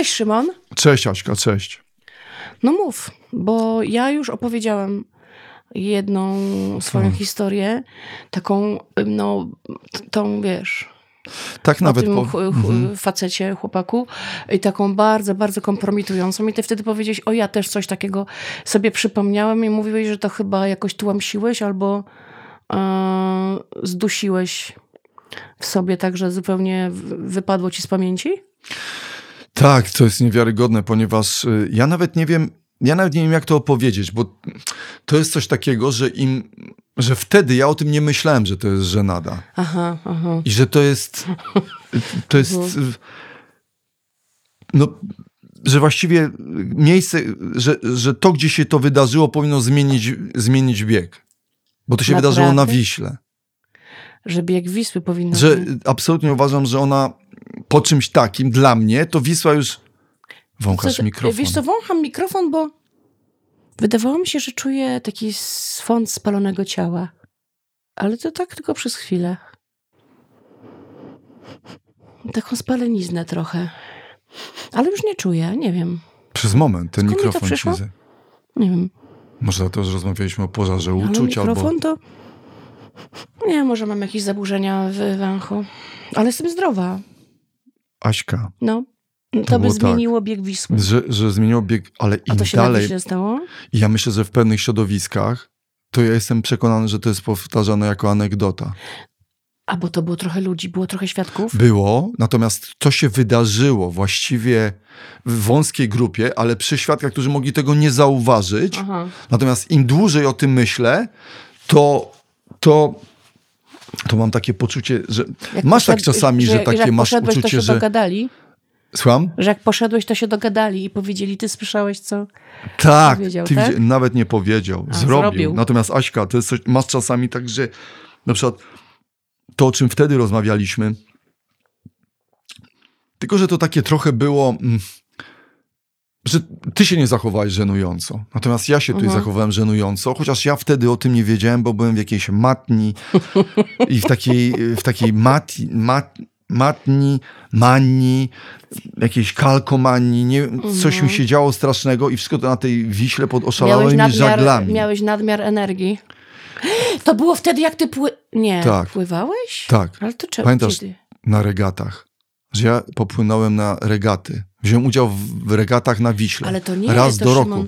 Cześć Szymon. Cześć Aśka, cześć. No mów, bo ja już opowiedziałam jedną swoją Hmm. historię, taką, no, tą wiesz, Tak nawet tym po... ch- ch- Mhm. facecie, chłopaku, i taką bardzo, bardzo kompromitującą. I ty wtedy powiedziałeś, o ja też coś takiego sobie przypomniałem i mówiłeś, że to chyba jakoś tłamsiłeś albo e, zdusiłeś w sobie tak, że zupełnie wypadło ci z pamięci? Tak, to jest niewiarygodne, ponieważ y, ja nawet nie wiem, ja nawet nie wiem jak to opowiedzieć, bo to jest coś takiego, że im, że wtedy ja o tym nie myślałem, że to jest żenada. Aha, aha. I że to jest, to jest, Mhm. y, no, że właściwie miejsce, że, że to, gdzie się to wydarzyło, powinno zmienić, zmienić bieg. Bo to się Naprawdę? wydarzyło na Wiśle. Że bieg Wisły powinno Że absolutnie uważam, że ona po czymś takim, dla mnie, to Wisła już... Wąchasz Co- mikrofon. Wiesz co, wącham mikrofon, bo wydawało mi się, że czuję taki swąd spalonego ciała. Ale to tak tylko przez chwilę. Taką spaleniznę trochę. Ale już nie czuję, nie wiem. Przez moment ten Skąd mi mikrofon przyszło? z- Nie wiem. Może to, że rozmawialiśmy o pożarze Ale uczuć, albo... mikrofon to... Nie, może mam jakieś zaburzenia w węchu. Ale jestem zdrowa. Aśka, No. To, by było tak. zmieniło bieg Wisły. że, że zmieniło bieg, ale A im to się dalej... Wiśle stało? Ja myślę, że w pewnych środowiskach to ja jestem przekonany, że to jest powtarzane jako anegdota. A bo to było trochę ludzi, było trochę świadków? Było, natomiast to się wydarzyło właściwie w wąskiej grupie, ale przy świadkach, którzy mogli tego nie zauważyć. Aha. Natomiast im dłużej o tym myślę, to, to, to mam takie poczucie, że Jak masz tak czasami, że, jak takie masz poszedłeś, to uczucie, się że... dogadali? Słucham? Że jak poszedłeś, to się dogadali i powiedzieli, ty słyszałeś co? Tak, Powiedział, ty tak? nawet nie powiedział, A, zrobił. zrobił. Natomiast Aśka, to jest coś, masz czasami tak, że na przykład to, o czym wtedy rozmawialiśmy, tylko, że to takie trochę było, mm, że ty się nie zachowałeś żenująco. Natomiast ja się tutaj Mhm. zachowałem żenująco, chociaż ja wtedy o tym nie wiedziałem, bo byłem w jakiejś matni i w takiej, w takiej mati, mat, matni, manii, jakiejś kalkomanii, nie, coś Mhm. mi się działo strasznego i wszystko to na tej Wiśle pod Miałeś oszalałymi nadmiar, żaglami. miałeś nadmiar energii. To było wtedy, jak ty pły... Nie, Tak. pływałeś? Tak, Ale to czemu? Pamiętasz- Kiedy? na regatach. Że ja popłynąłem na regaty. Wziąłem udział w regatach na Wiśle. Ale to nie, Raz to do Szymon- roku.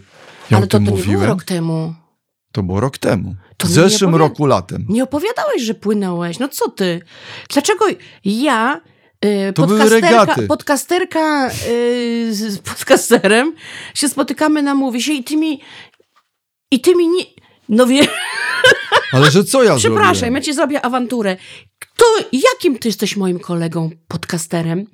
Ja Ale to, to nie było mówiłem. rok temu. To było rok temu. To w zeszłym opowiada- roku latem. Nie opowiadałeś, że płynąłeś. No co ty? Dlaczego ja... y, To były podcasterka, regaty. podcasterka y, z podcasterem się spotykamy na mówi i ty mi i ty mi nie... No wie, Ale że co ja przepraszam, zrobiłem? ja ci zrobię awanturę. To jakim ty jesteś moim kolegą podcasterem,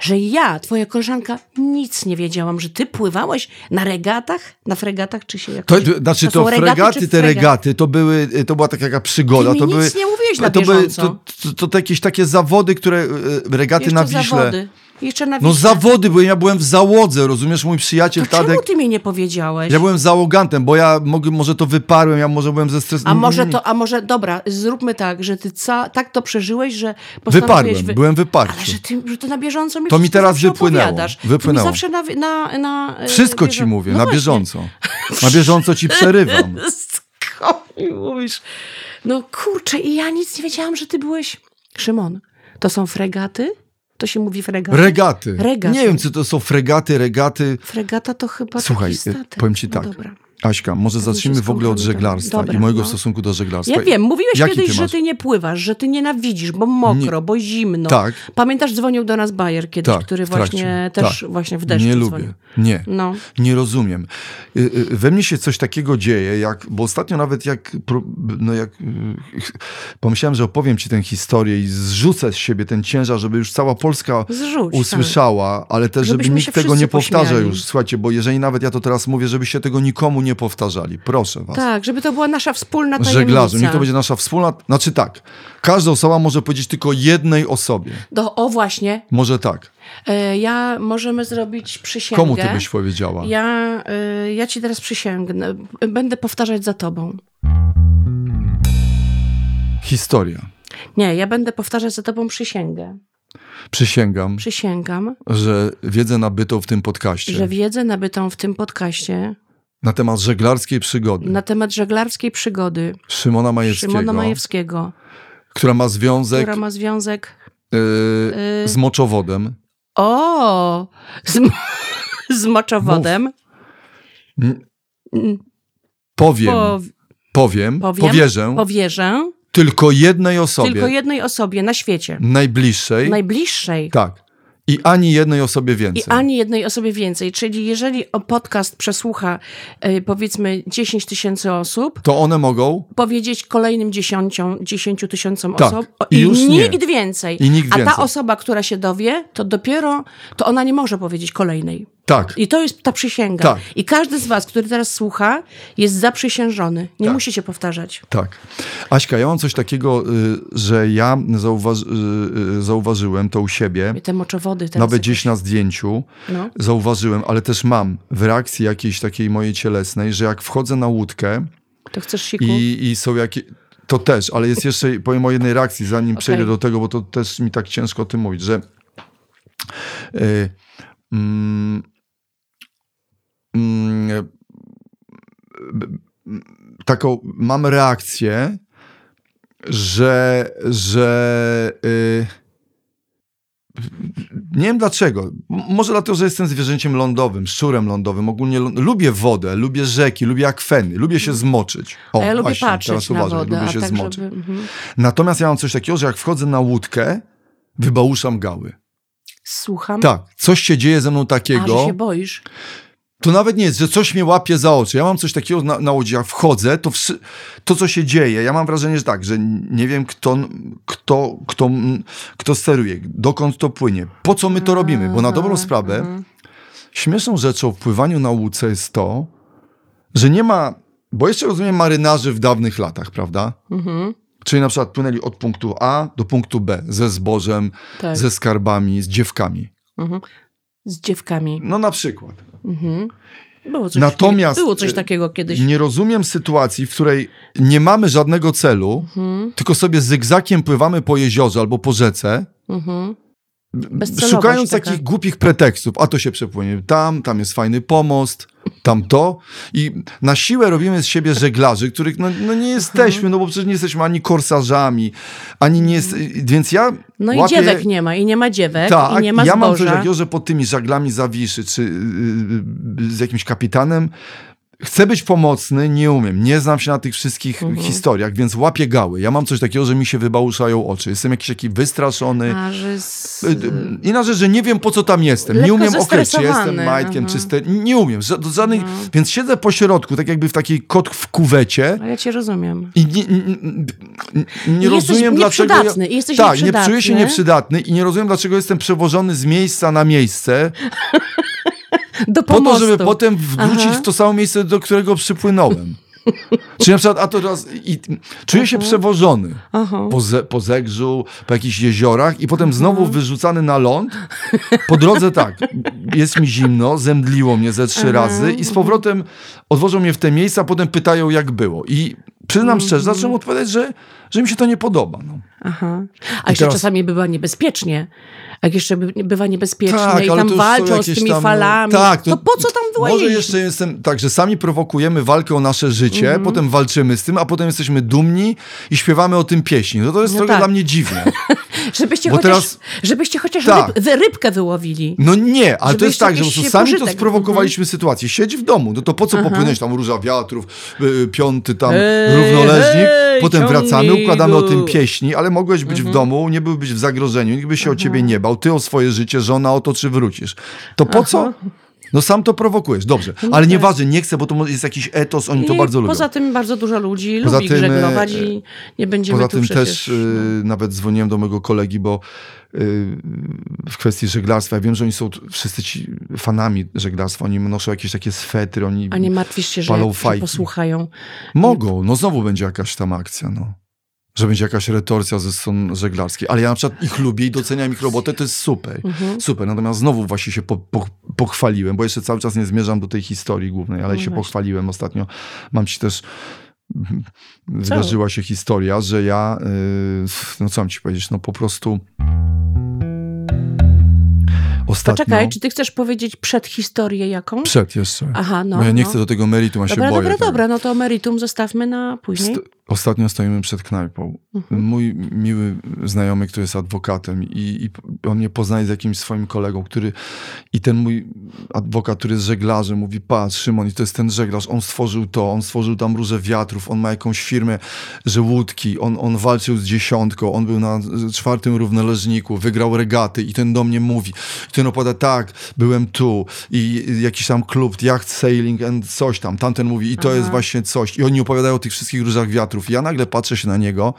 że ja, twoja koleżanka, nic nie wiedziałam, że ty pływałeś na regatach, na fregatach, czy się jakoś... to, znaczy To to, fregaty, te fregaty? regaty, to były, to była taka jaka przygoda. Ty to nic były, nie mówiłeś na to, były, to, to, to, to jakieś takie zawody, które, e, regaty Jeszcze na Wiśle. zawody. Jeszcze na No Wiśle. zawody, bo ja byłem w załodze, rozumiesz, mój przyjaciel To czemu Tadek. ty mi nie powiedziałeś? Ja byłem załogantem, bo ja mogę, może to wyparłem, ja może byłem ze stresem. A może to, a może, dobra, zróbmy tak, że ty ca, tak to przeżyłeś, że. Wyparłem, wy- byłem Ale wyparty. że ty, że ty na bieżąco mi To mi teraz wypłynęło. opowiadasz. Wypłynęło. Zawsze na... na, na e, Wszystko bieżą- ci mówię, No na właśnie. bieżąco. Na bieżąco ci przerywam. Mi mówisz? No kurczę, i ja nic nie wiedziałam, że ty byłeś... Szymon, to są fregaty? To się mówi fregaty? Regaty. Regaty. Nie wiem, co to są fregaty, regaty. Fregata to chyba Słuchaj, powiem ci no tak. Dobra. Aśka, może się zacznijmy w ogóle od żeglarstwa Dobra, i mojego no. stosunku do żeglarstwa. Ja wiem, mówiłeś Jaki kiedyś, ty że ty nie pływasz, że ty nienawidzisz, bo mokro, bo zimno. Tak. Pamiętasz, dzwonił do nas Bayer kiedyś, Tak, który właśnie też Tak. właśnie w deszczu Nie dzwonił. lubię. Nie. No. Nie rozumiem. Y, y, We mnie się coś takiego dzieje, jak, bo ostatnio nawet jak, no jak y, pomyślałem, że opowiem ci tę historię i zrzucę z siebie ten ciężar, żeby już cała Polska Zrzuć, usłyszała, ale też, żeby Żebyśmy się nikt tego nie powtarza pośmiali. już. Słuchajcie, bo jeżeli nawet ja to teraz mówię, żebyście tego nikomu nie powtarzali. Proszę was. Tak, tak, żeby to była nasza wspólna tajemnica. Żeglarzy. Niech to będzie nasza wspólna... Znaczy tak, każda osoba może powiedzieć tylko jednej osobie. Do, o właśnie, Może tak. e, ja możemy zrobić przysięgę. Komu ty byś powiedziała? Ja, e, ja ci teraz przysięgnę. Będę powtarzać za tobą. Historia. Nie, ja będę powtarzać za tobą przysięgę. Przysięgam, Przysięgam, że wiedzę nabytą w tym podcaście że wiedzę nabytą w tym podcaście na temat żeglarskiej przygody na temat żeglarskiej przygody Szymona Majewskiego, Szymona Majewskiego, która ma związek która ma związek. yy, y, z moczowodem. O! Z, z moczowodem. Mm, Powiem, Po, powiem, powiem, powierzę powierzę tylko jednej osobie tylko jednej osobie na świecie. najbliższej. Najbliższej. Tak. I ani jednej osobie więcej. I ani jednej osobie więcej. Czyli jeżeli podcast przesłucha y, powiedzmy 10 tysięcy osób, To one mogą powiedzieć kolejnym 10, 10 tysiącom Tak. osób o- I i, nie. nikt więcej. I nikt A ta więcej. osoba, która się dowie, to dopiero, to ona nie może powiedzieć kolejnej. Tak. I to jest ta przysięga. Tak. I każdy z was, który teraz słucha, jest zaprzysiężony. Nie Tak. musicie powtarzać. Tak. Aśka, ja mam coś takiego, y, że ja zauważ, y, zauważyłem to u siebie, Te moczowody teraz. nawet gdzieś na zdjęciu, No. zauważyłem, ale też mam w reakcji jakiejś takiej mojej cielesnej, że jak wchodzę na łódkę To chcesz siku? i, i są jakieś... To też, ale jest jeszcze, powiem o jednej reakcji, zanim przejdę do tego, bo to też mi tak ciężko o tym mówić, że y, mm, taką mam reakcję, że, że y, nie wiem dlaczego. Może dlatego, że jestem zwierzęciem lądowym, szczurem lądowym. Ogólnie lubię wodę, lubię rzeki, lubię akweny, lubię się zmoczyć. O, A ja lubię właśnie, patrzeć teraz na wodę. lubię a się tak, zmoczyć. żeby... mhm. Natomiast ja mam coś takiego, że jak wchodzę na łódkę, wybałuszam gały. Słucham. Tak, coś się dzieje ze mną A, takiego. że się boisz. To nawet nie jest, że coś mnie łapie za oczy. Ja mam coś takiego na, na łodzi, jak wchodzę, to, wszy- to co się dzieje, ja mam wrażenie, że tak, że nie wiem kto, kto, kto, kto steruje, dokąd to płynie, po co my to robimy, bo na dobrą sprawę Mhm. śmieszną rzeczą w pływaniu na łódce jest to, że nie ma, bo jeszcze rozumiem marynarzy w dawnych latach, prawda? Mhm. Czyli na przykład płynęli od punktu A do punktu B ze zbożem, Tak. ze skarbami, z dziewkami. Mhm. Z dziewkami. No na przykład. Mhm. Było coś, Natomiast, było coś takiego kiedyś. Nie rozumiem sytuacji, w której nie mamy żadnego celu, Mhm. tylko sobie zygzakiem pływamy po jeziorze albo po rzece, Mhm. Szukając taka. takich głupich pretekstów. A to się przepłynie tam, tam jest fajny pomost, tam to. I na siłę robimy z siebie żeglarzy, których no, no nie jesteśmy, no bo przecież nie jesteśmy ani korsarzami, ani nie jest... Więc ja No i łapię... dziewek nie ma, i nie ma dziewek, Tak, i nie ma ja mam coś takiego, że pod tymi żaglami zawiszy, czy yy, z jakimś kapitanem chcę być pomocny, nie umiem, nie znam się na tych wszystkich Mhm. historiach, więc łapię gały. Ja mam coś takiego, że mi się wybałuszają oczy. Jestem jakiś taki wystraszony. A, że z... Y, y, Inaczej, że nie wiem po co tam jestem. Nie Lekko umiem określić, czy jestem majtkiem, czy ster... Nie umiem. Ża-. Mhm. Więc siedzę po środku, tak jakby w takiej kot w kuwecie A ja cię rozumiem. i nie, nie, nie, nie I jesteś rozumiem dlaczego... nieprzydatny, i jesteś tak, nie czuję się nieprzydatny i nie rozumiem dlaczego jestem przewożony z miejsca na miejsce Do po to, żeby potem wrócić Aha. w to samo miejsce, do którego przypłynąłem. Czy na przykład, a to raz, i, czuję się przewożony Aha. po, ze, po Zegrzu, po jakichś jeziorach i potem znowu wyrzucany na ląd. Po drodze tak, jest mi zimno, zemdliło mnie ze trzy razy i z powrotem odwożą mnie w te miejsca, a potem pytają jak było. I przyznam Mhm. szczerze, zacząłem odpowiadać, że, że mi się to nie podoba. No. Aha. A jeszcze teraz- czasami bywa niebezpiecznie. Jak jeszcze by, bywa niebezpiecznie Tak, i tam to walczą z tymi tam, falami. tak, to, po co tam była Może jeszcze jestem tak, że sami prowokujemy walkę o nasze życie, Mhm. potem walczymy z tym, a potem jesteśmy dumni i śpiewamy o tym pieśni. No to jest No trochę tak. dla mnie dziwne. Żebyście Bo chociaż, teraz- żebyście chociaż Tak. ryb, wy- rybkę wyłowili. No nie, ale to jest tak, że po jakiś prostu sami to pożytek. sprowokowaliśmy sytuację. Siedź w domu, no to po co popłynąć tam róża wiatrów, y, piąty tam Hej, równoleżnik, potem wracamy, układamy o tym pieśni, ale mogłeś być w domu, nie byłbyś w zagrożeniu, nikt by się o ciebie nie bał, ty o swoje życie, żona o to, czy wrócisz. To po co? No sam to prowokujesz, dobrze. Ale nieważne, nie chcę, bo to jest jakiś etos, oni to I bardzo lubią. poza tym bardzo dużo ludzi Poza lubi tym, żeglować e, i nie będziemy Poza tym przecież... też y, nawet dzwoniłem do mojego kolegi, bo y, w kwestii żeglarstwa, ja wiem, że oni są wszyscy ci fanami żeglarstwa, oni noszą jakieś takie swetry, oni A nie martwisz się, że palą fajki. posłuchają. mogą, no znowu będzie jakaś tam akcja, no. Że będzie jakaś retorsja ze strony żeglarskiej. Ale ja na przykład ich lubię i doceniam ich robotę, to jest super. Mhm. Super, natomiast znowu właśnie się po, po, pochwaliłem, bo jeszcze cały czas nie zmierzam do tej historii głównej, ale No się właśnie. pochwaliłem ostatnio. Mam ci też... Wydarzyła się historia, że ja, yy, no co mam ci powiedzieć, no po prostu ostatnio... Poczekaj, czy ty chcesz powiedzieć przed historię jaką? Przed jeszcze. Aha, no. Bo ja nie no. chcę do tego meritum, ja Dobra, się boję. dobra, tego. dobra, no to meritum zostawmy na później. St- Ostatnio stoimy przed knajpą. Mhm. Mój miły znajomy, który jest adwokatem i, i on mnie poznaje z jakimś swoim kolegą, który i ten mój adwokat, który jest żeglarzem, mówi, patrz Szymon, i to jest ten żeglarz, on stworzył to, on stworzył tam róże wiatrów, on ma jakąś firmę, że łódki, on, on walczył z dziesiątką, on był na czwartym równoleżniku, wygrał regaty i ten do mnie mówi, i ten opowiada, tak, byłem tu i jakiś tam klub, yacht sailing and coś tam, tamten mówi i to jest właśnie coś i oni opowiadają o tych wszystkich różach wiatrów. Ja nagle patrzę się na niego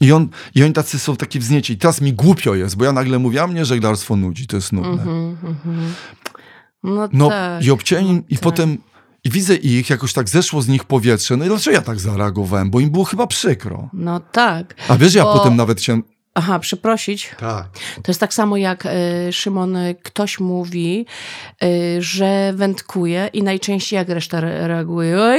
i, on, i oni tacy są taki wznieci. I teraz mi głupio jest, bo ja nagle mówię, a mnie żeglarstwo nudzi, to jest nudne. Mhm, mhm. No, No tak. i obcięli, no i tak. potem i widzę ich, jakoś tak zeszło z nich powietrze. No i dlaczego ja tak zareagowałem? Bo im było chyba przykro. No tak. A wiesz, ja Bo- potem nawet chciałem... Aha, przeprosić. Tak. To jest tak samo jak y, Szymon, y, ktoś mówi, y, że wędkuje i najczęściej jak reszta re- reaguje, o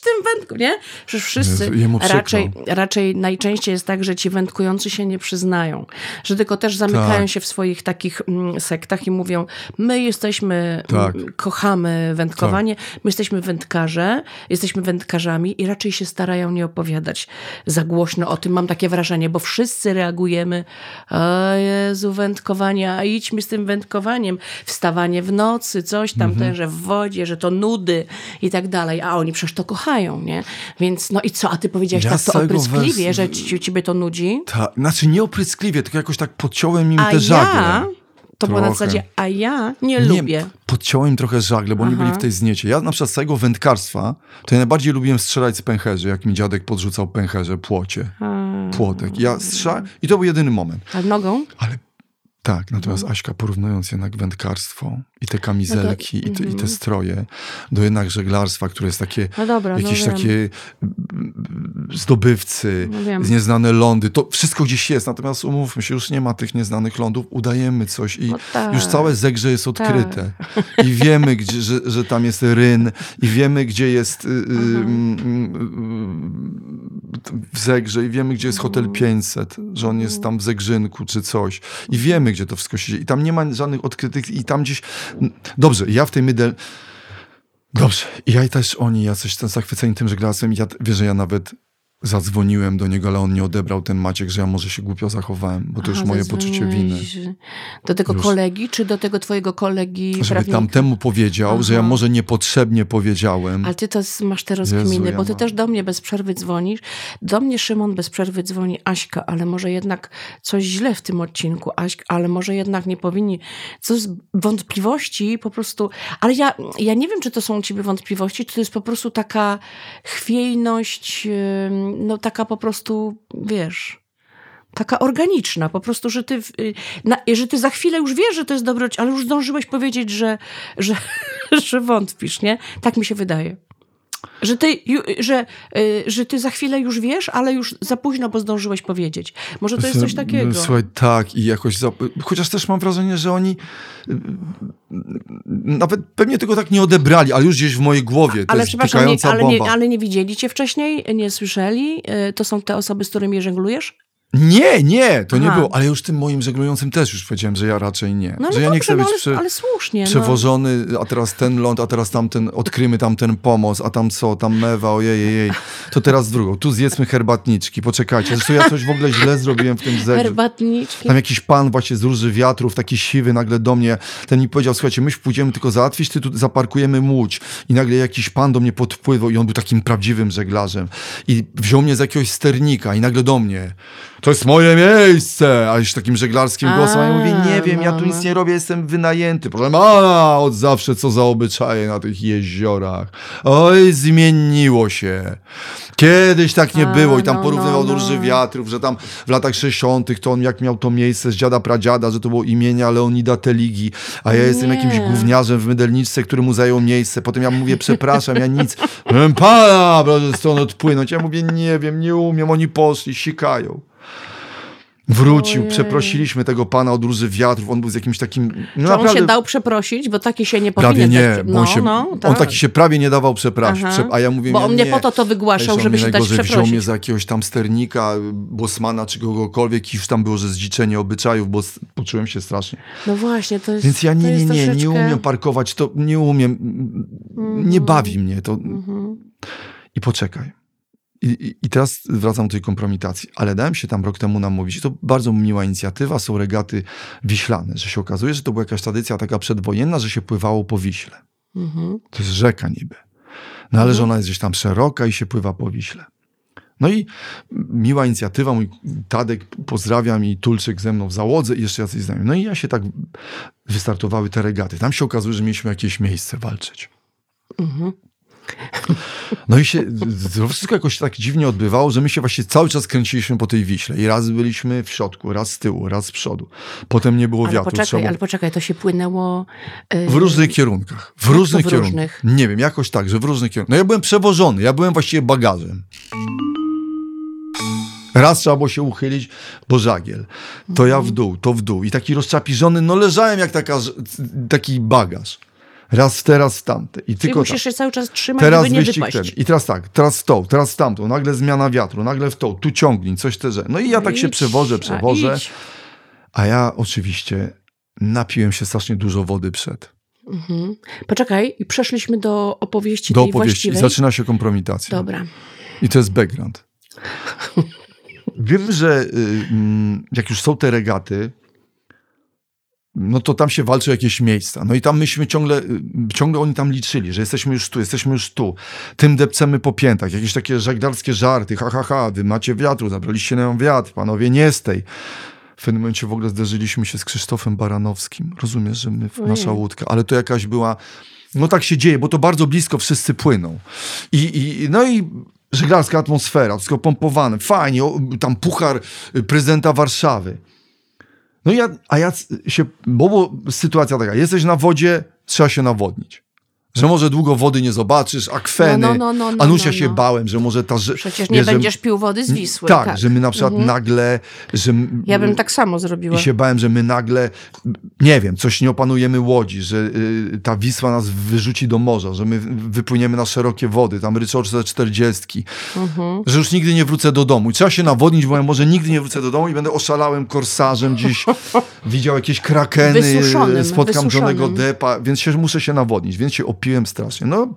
tym wędku, nie? Przecież wszyscy raczej, raczej najczęściej jest tak, że ci wędkujący się nie przyznają, że tylko też zamykają Tak. się w swoich takich mm, sektach i mówią, my jesteśmy, Tak. mm, kochamy wędkowanie, my jesteśmy wędkarze, jesteśmy wędkarzami i raczej się starają nie opowiadać za głośno o tym, mam takie wrażenie, bo wszyscy reagujemy, o Jezu, wędkowanie, a idźmy z tym wędkowaniem, wstawanie w nocy, coś tam, Mhm. te, że w wodzie, że to nudy i tak dalej, a oni przecież to kochają, nie? Więc no i co, a ty powiedziałeś Ja tak to opryskliwie, że ci, ciebie to nudzi? Ta, znaczy nie opryskliwie, tylko jakoś tak podciąłem im A te żagle. ja, to było na zasadzie, a ja nie, Nie, lubię. podciąłem im trochę żagle, bo oni Aha. byli w tej zniecie. Ja na przykład z całego wędkarstwa, to ja najbardziej lubiłem strzelać z pęcherzy, jak mi dziadek podrzucał pęcherze, płocie, A, płotek. Ja strzelałem i to był jedyny moment. a nogą? Ale tak, natomiast Mhm. Aśka porównując jednak wędkarstwo i te kamizelki i, te, i te mhm. stroje do jednak żeglarstwa, które jest takie No dobra, jakieś no takie zdobywcy, No nieznane lądy, to wszystko gdzieś jest, natomiast umówmy się, już nie ma tych nieznanych lądów, udajemy coś i No tak. już całe zegrze jest odkryte i wiemy, gdzie, że, że tam jest ryn i wiemy, gdzie jest y, y, Mhm. y, w zegrze i wiemy, gdzie jest hotel Mhm. 500, że on jest tam w Zegrzynku czy coś i wiemy, gdzie to wszystko się dzieje i tam nie ma żadnych odkrytych i tam gdzieś, dobrze, ja w tej mydel Dobrze. I ja i też oni, jacyś tam zachwyceni tym żeglarstwem. i Ja, wiesz, że ja nawet zadzwoniłem do niego, ale on nie odebrał ten Maciek, że ja może się głupio zachowałem, bo to już Aha, moje poczucie winy. Do tego Już. kolegi, czy do tego twojego kolegi Żeby prawnika? tamtemu powiedział, że ja Aha. może niepotrzebnie powiedziałem. Ale ty to masz te Jezu, rozkminy, ja bo ty mam. też do mnie bez przerwy dzwonisz. Do mnie Szymon bez przerwy dzwoni Aśka, ale może jednak coś źle w tym odcinku, Aśka, ale może jednak nie powinni. Co z wątpliwości po prostu. Ale ja, ja nie wiem, czy to są u ciebie wątpliwości, czy to jest po prostu taka chwiejność, ym, no taka po prostu, wiesz. Taka organiczna, po prostu, że ty, y, na, że ty za chwilę już wiesz, że to jest dobre, ale już zdążyłeś powiedzieć, że, że, że wątpisz, nie? Tak mi się wydaje. Że ty, że, y, że ty za chwilę już wiesz, ale już za późno, bo zdążyłeś powiedzieć. Może to jest coś takiego. Słuchaj, tak i jakoś, za... chociaż też mam wrażenie, że oni y, nawet pewnie tego tak nie odebrali, ale już gdzieś w mojej głowie, to ale przepraszam, nie, ale, bomba. nie, ale nie widzieli cię wcześniej, nie słyszeli? Y, To są te osoby, z którymi żeglujesz? Nie, nie, to nie Aha. było, ale już tym moim żeglującym też już powiedziałem, że ja raczej nie. No, że no ja nie dobrze, chcę no, być ale, przy... ale słusznie. No. przewożony, a teraz ten ląd, a teraz tamten, odkrymy tamten pomost, a tam co, tam mewa, ojej, ojej. To teraz drugą, tu zjedzmy herbatniczki, poczekajcie, zresztą ja coś w ogóle źle zrobiłem w tym zegrze. Herbatniczki. Tam jakiś pan właśnie z róży wiatrów, taki siwy, nagle do mnie, ten mi powiedział, słuchajcie, my pójdziemy tylko załatwić, ty tu zaparkujemy łódź. I nagle jakiś pan do mnie podpływał i on był takim prawdziwym żeglarzem. I wziął mnie z jakiegoś sternika i nagle do mnie, to jest moje miejsce! A już takim żeglarskim A, głosem, a ja mówię, nie wiem, ja tu no, nic no. nie robię, jestem wynajęty. Proszę pana, od zawsze co za obyczaje na tych jeziorach. Oj, zmieniło się. Kiedyś tak nie A, było i tam no, porównywał no, no. wiatrów, że tam w latach 60. to on jak miał to miejsce z dziada pradziada, że to było imienia Leonida Teligi, a ja jestem Nie. jakimś gówniarzem w Mydelniczce, który mu zajął miejsce. Potem ja mówię, przepraszam, ja nic. Proszę pana, proszę stąd odpłynąć. Ja mówię, nie wiem, nie umiem, oni poszli, sikają. Wrócił, przeprosiliśmy tego pana od róży wiatrów, on był z jakimś takim... No Czy on się dał przeprosić, bo taki się nie Prawie powinien... nie, tak, bo no, on, się, no, on tak. taki się prawie nie dawał przepraszać. Aha. Prze- a ja mówię, Bo nie, on nie nie. po to to wygłaszał, żeby on się mnie dać najgorzej wziął przeprosić. mnie za jakiegoś tam sternika, bosmana czy kogokolwiek i już tam było, że zdziczenie obyczajów, bo poczułem się strasznie. No właśnie, to jest Więc ja nie, nie, nie, nie umiem parkować, to nie umiem, nie bawi mnie to. Mhm. I poczekaj. I, i, teraz wracam do tej kompromitacji. Ale dałem się tam rok temu namówić. To bardzo miła inicjatywa. Są regaty wiślane, że się okazuje, że to była jakaś tradycja taka przedwojenna, że się pływało po Wiśle. Mhm. To jest rzeka niby. No ale że ona jest gdzieś tam szeroka i się pływa po Wiśle. No i miła inicjatywa, mój Tadek pozdrawiam i Tulczyk ze mną w załodze i jeszcze jacyś znajomi. No i ja się tak wystartowały te regaty. Tam się okazuje, że mieliśmy jakieś miejsce walczyć. Mhm. No i się to wszystko jakoś tak dziwnie odbywało, że my się właśnie cały czas kręciliśmy po tej Wiśle. I raz byliśmy w środku, raz z tyłu, raz z przodu. Potem nie było Ale wiatru. poczekaj, trzeba- ale poczekaj, to się płynęło... y, W różnych kierunkach. W różnych w kierunkach. różnych? Nie wiem, jakoś tak, że w różnych kierunkach. No ja byłem przewożony, ja byłem właściwie bagażem. Raz trzeba było się uchylić, bo żagiel. To ja w dół, to w dół. I taki rozczapiżony, no leżałem jak taka, taki bagaż. Raz w te, raz w tamte. I Czyli tylko tak. musisz się cały czas trzymać, Teraz żeby nie wypaść. ten. I teraz tak, teraz w tą, teraz tamtą. Nagle zmiana wiatru, nagle w tą. Tu ciągnij, coś te, że. No i ja tak się Idź, przewożę, a przewożę. idź. A ja oczywiście napiłem się strasznie dużo wody przed. Mhm. Poczekaj, i przeszliśmy do opowieści Do tej opowieści. I właściwej. zaczyna się kompromitacja. Dobra. I to jest background. Wiem, że y, mm, jak już są te regaty, no to tam się walczy o jakieś miejsca. No i tam myśmy ciągle, y, ciągle oni tam liczyli, że jesteśmy już tu, jesteśmy już tu. Tym depcemy po piętach. Jakieś takie żeglarskie żarty. Ha, ha, ha, wy macie wiatru, zabraliście nam wiatr, panowie nie z tej. W pewnym momencie w ogóle zderzyliśmy się z Krzysztofem Baranowskim. Rozumiesz, że my, nasza łódka, ale to jakaś była... No tak się dzieje, bo to bardzo blisko wszyscy płyną. I, i, no i żeglarska atmosfera, wszystko pompowane, fajnie, o, tam puchar y, prezydenta Warszawy. No ja, a ja się, bo, bo sytuacja taka, jesteś na wodzie, trzeba się nawodnić. Że może długo wody nie zobaczysz, akweny. No, no, no, no, Anusia no, się no. bałem, że może ta... Że, Przecież nie wiesz, że- będziesz pił wody z Wisły. Tak, że my na przykład nagle... Że, Ja bym tak samo zrobiła. i się bałem, że my nagle, nie wiem, coś nie opanujemy łodzi, że y, ta Wisła nas wyrzuci do morza, że my wypłyniemy na szerokie wody, tam ryczoczce 40, Mhm. że już nigdy nie wrócę do domu. I trzeba się nawodnić, bo ja może nigdy nie wrócę do domu i będę oszalałym korsarzem gdzieś, widział jakieś krakeny, Wysuszonym, spotkam wysuszonym. Johnego Deppa, więc się, muszę się nawodnić, więc się opiłem strasznie. No,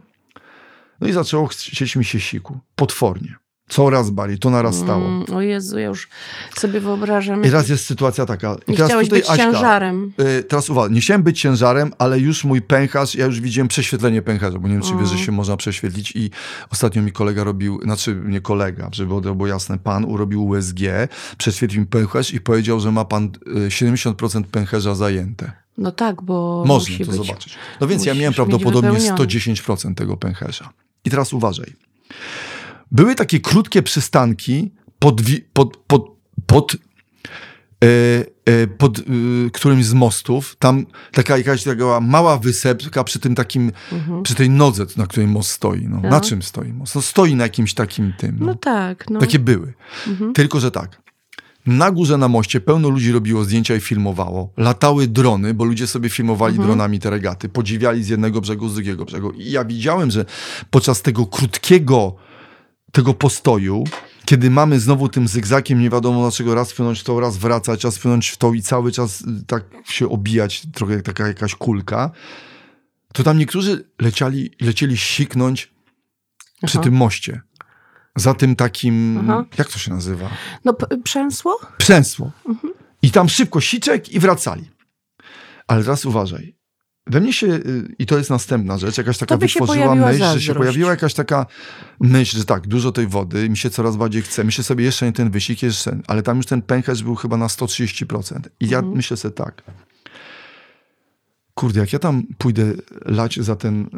no i zaczęło chcieć mi się siku, potwornie. Coraz bardziej, to narastało. Mm, o Jezu, ja już sobie wyobrażam. I teraz jest sytuacja taka. I Nie teraz chciałeś tutaj być Aśka, ciężarem. Y, teraz uwaga, nie chciałem być ciężarem, ale już mój pęcherz, ja już widziałem prześwietlenie pęcherza, bo nie wiem, czy wiesz, że się można prześwietlić i ostatnio mi kolega robił, znaczy nie kolega, żeby było jasne, pan urobił USG, prześwietlił mi pęcherz i powiedział, że ma pan y, 70% pęcherza zajęte. No tak, bo Można to być. zobaczyć. No więc ja Musisz miałem mieć prawdopodobnie wypełnione. 110% tego pęcherza. I teraz uważaj. Były takie krótkie przystanki pod, pod, pod, pod, e, e, pod e, którymś z mostów. Tam taka jakaś taka mała wysepka przy tym takim, przy tej nodze, na której most stoi. No. Na No. czym stoi most? No stoi na jakimś takim tym. No. No tak, no. Takie były. Tylko, że tak. Na górze na moście pełno ludzi robiło zdjęcia i filmowało. Latały drony, bo ludzie sobie filmowali dronami te regaty. Podziwiali z jednego brzegu, z drugiego brzegu. I ja widziałem, że podczas tego krótkiego tego postoju, kiedy mamy znowu tym zygzakiem, nie wiadomo dlaczego, raz płynąć w tą, raz wracać, raz płynąć w tą i cały czas tak się obijać, trochę jak taka jakaś kulka, to tam niektórzy leciali, lecieli siknąć przy Aha. tym moście. Za tym takim, Aha. jak to się nazywa? No przęsło? Przęsło. I tam szybko siczek i wracali. Ale teraz uważaj. We mnie się, y, i to jest następna rzecz, jakaś taka się wytworzyła myśl, że się zazdrość. pojawiła jakaś taka myśl, że tak, dużo tej wody, mi się coraz bardziej chce, myślę sobie jeszcze nie ten wyścig, jeszcze, ale tam już ten pęcherz był chyba na 130%. I ja Mhm. myślę sobie tak, kurde, jak ja tam pójdę lać za, ten,